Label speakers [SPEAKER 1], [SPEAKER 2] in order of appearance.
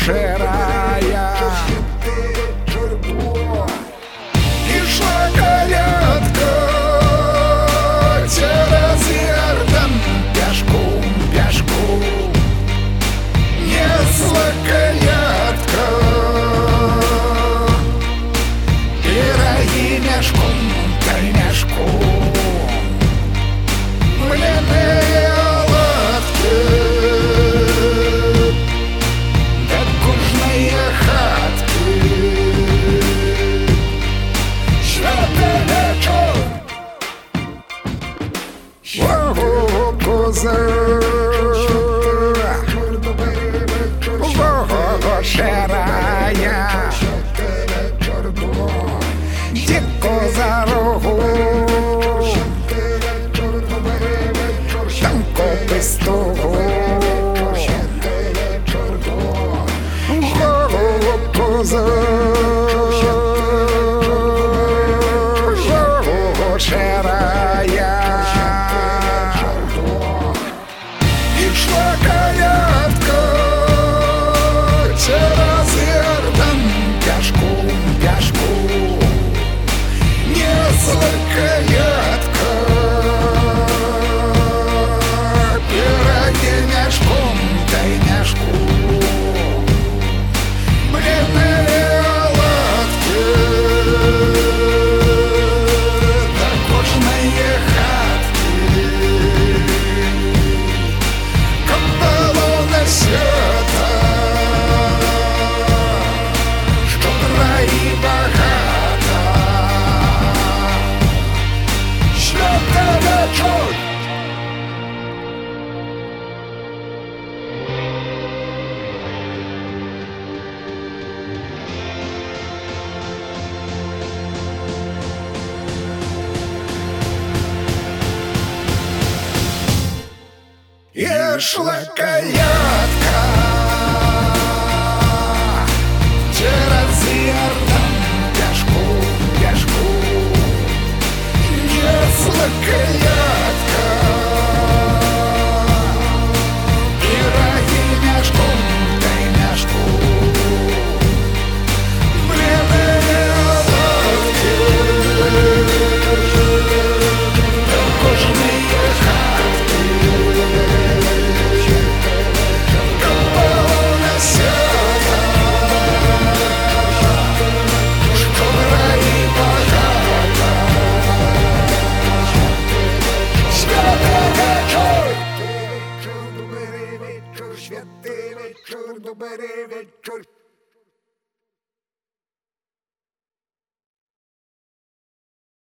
[SPEAKER 1] gera. answer. Ішла колядка Ішла believe it, truth.